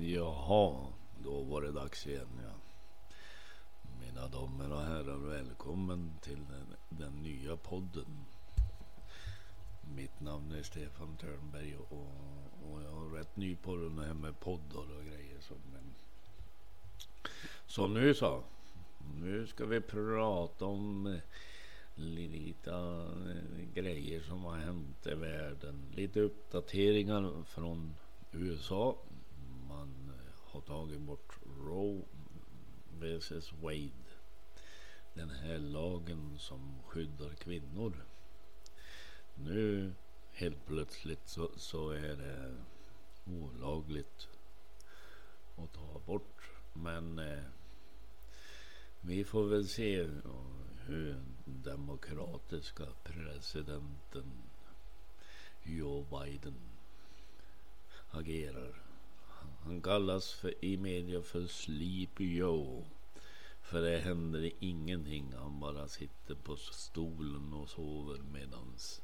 Jaha, då var det dags igen ja. Mina damer och herrar, välkommen till den, den nya podden. Mitt namn är Stefan Törnberg och, och jag är rätt ny på det här med poddar och grejer. Så, men... så nu så. Nu ska vi prata om eh, lite eh, grejer som har hänt i världen. Lite uppdateringar från USA har tagit bort Roe vs Wade. Den här lagen som skyddar kvinnor. Nu helt plötsligt så, så är det olagligt att ta bort. Men eh, vi får väl se eh, hur demokratiska presidenten Joe Biden agerar. Han kallas för, i media för Sleepy Joe. För det händer ingenting. Han bara sitter på stolen och sover medans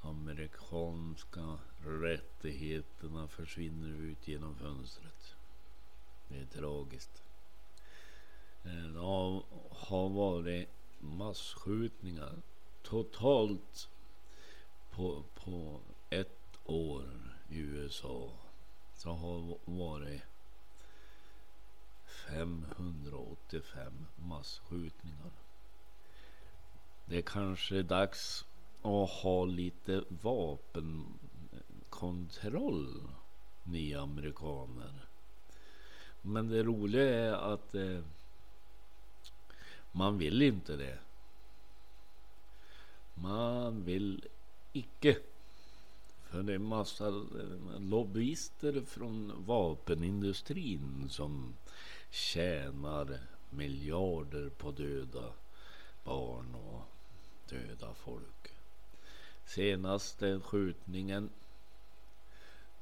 amerikanska rättigheterna försvinner ut genom fönstret. Det är tragiskt. Eh, det har varit massskjutningar totalt på, på ett år i USA så har varit 585 massskjutningar. Det är kanske är dags att ha lite vapenkontroll, ni amerikaner. Men det roliga är att eh, man vill inte det. Man vill icke för det är massa lobbyister från vapenindustrin som tjänar miljarder på döda barn och döda folk. Senaste skjutningen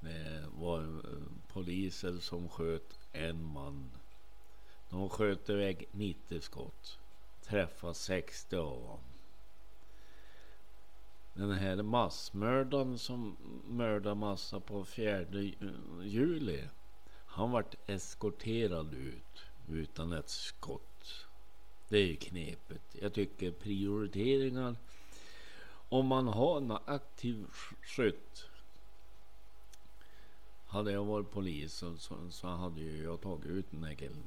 det var poliser som sköt en man. De sköt iväg 90 skott. Träffade 60 av dem den här massmördaren som mördade massa på 4 juli. Han vart eskorterad ut utan ett skott. Det är ju knepet. Jag tycker prioriteringar. Om man har en aktiv skytt. Hade jag varit polis så, så, så hade ju jag tagit ut den här killen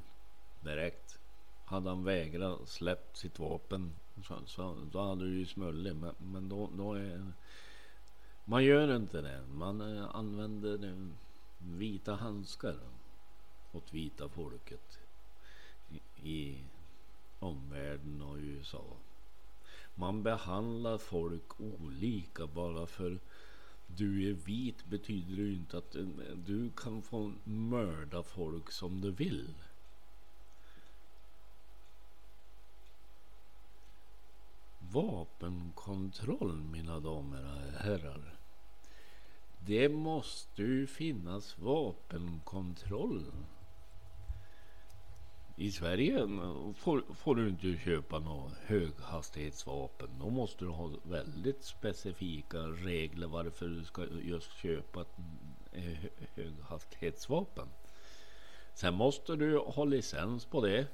direkt. Hade han vägrat släppt sitt vapen så, så, då hade du ju smullit. Men, men då, då är... Man gör inte det. Man eh, använder vita handskar åt vita folket i, i omvärlden och USA. Man behandlar folk olika bara för du är vit betyder det inte att eh, du kan få mörda folk som du vill. Vapenkontroll mina damer och herrar. Det måste ju finnas vapenkontroll. I Sverige får, får du inte köpa några höghastighetsvapen. Då måste du ha väldigt specifika regler varför du ska just köpa ett eh, höghastighetsvapen. Sen måste du ha licens på det.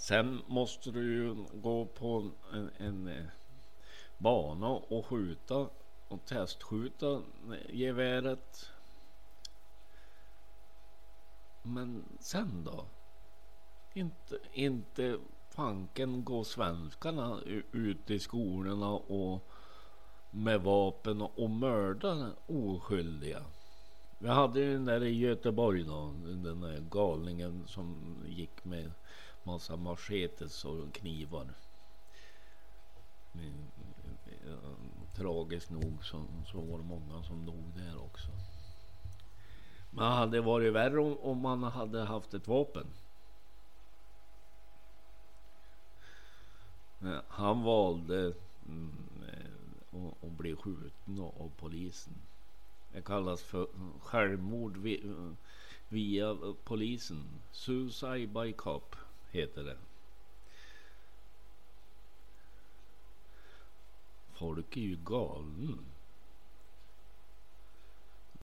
Sen måste du ju gå på en, en eh, bana och skjuta och testskjuta geväret. Men sen då? Inte, inte fanken går svenskarna ut i skolorna och med vapen och mördar oskyldiga. Vi hade ju den där i Göteborg då, den där galningen som gick med massa machetes och knivar. Men, tragiskt nog så, så var det många som dog där också. Men det hade varit värre om, om man hade haft ett vapen. Eh, han valde mm, eh, att, att bli skjuten av polisen. Det kallas för eh, självmord via polisen. Suicide by cop heter det. Folk är ju galna.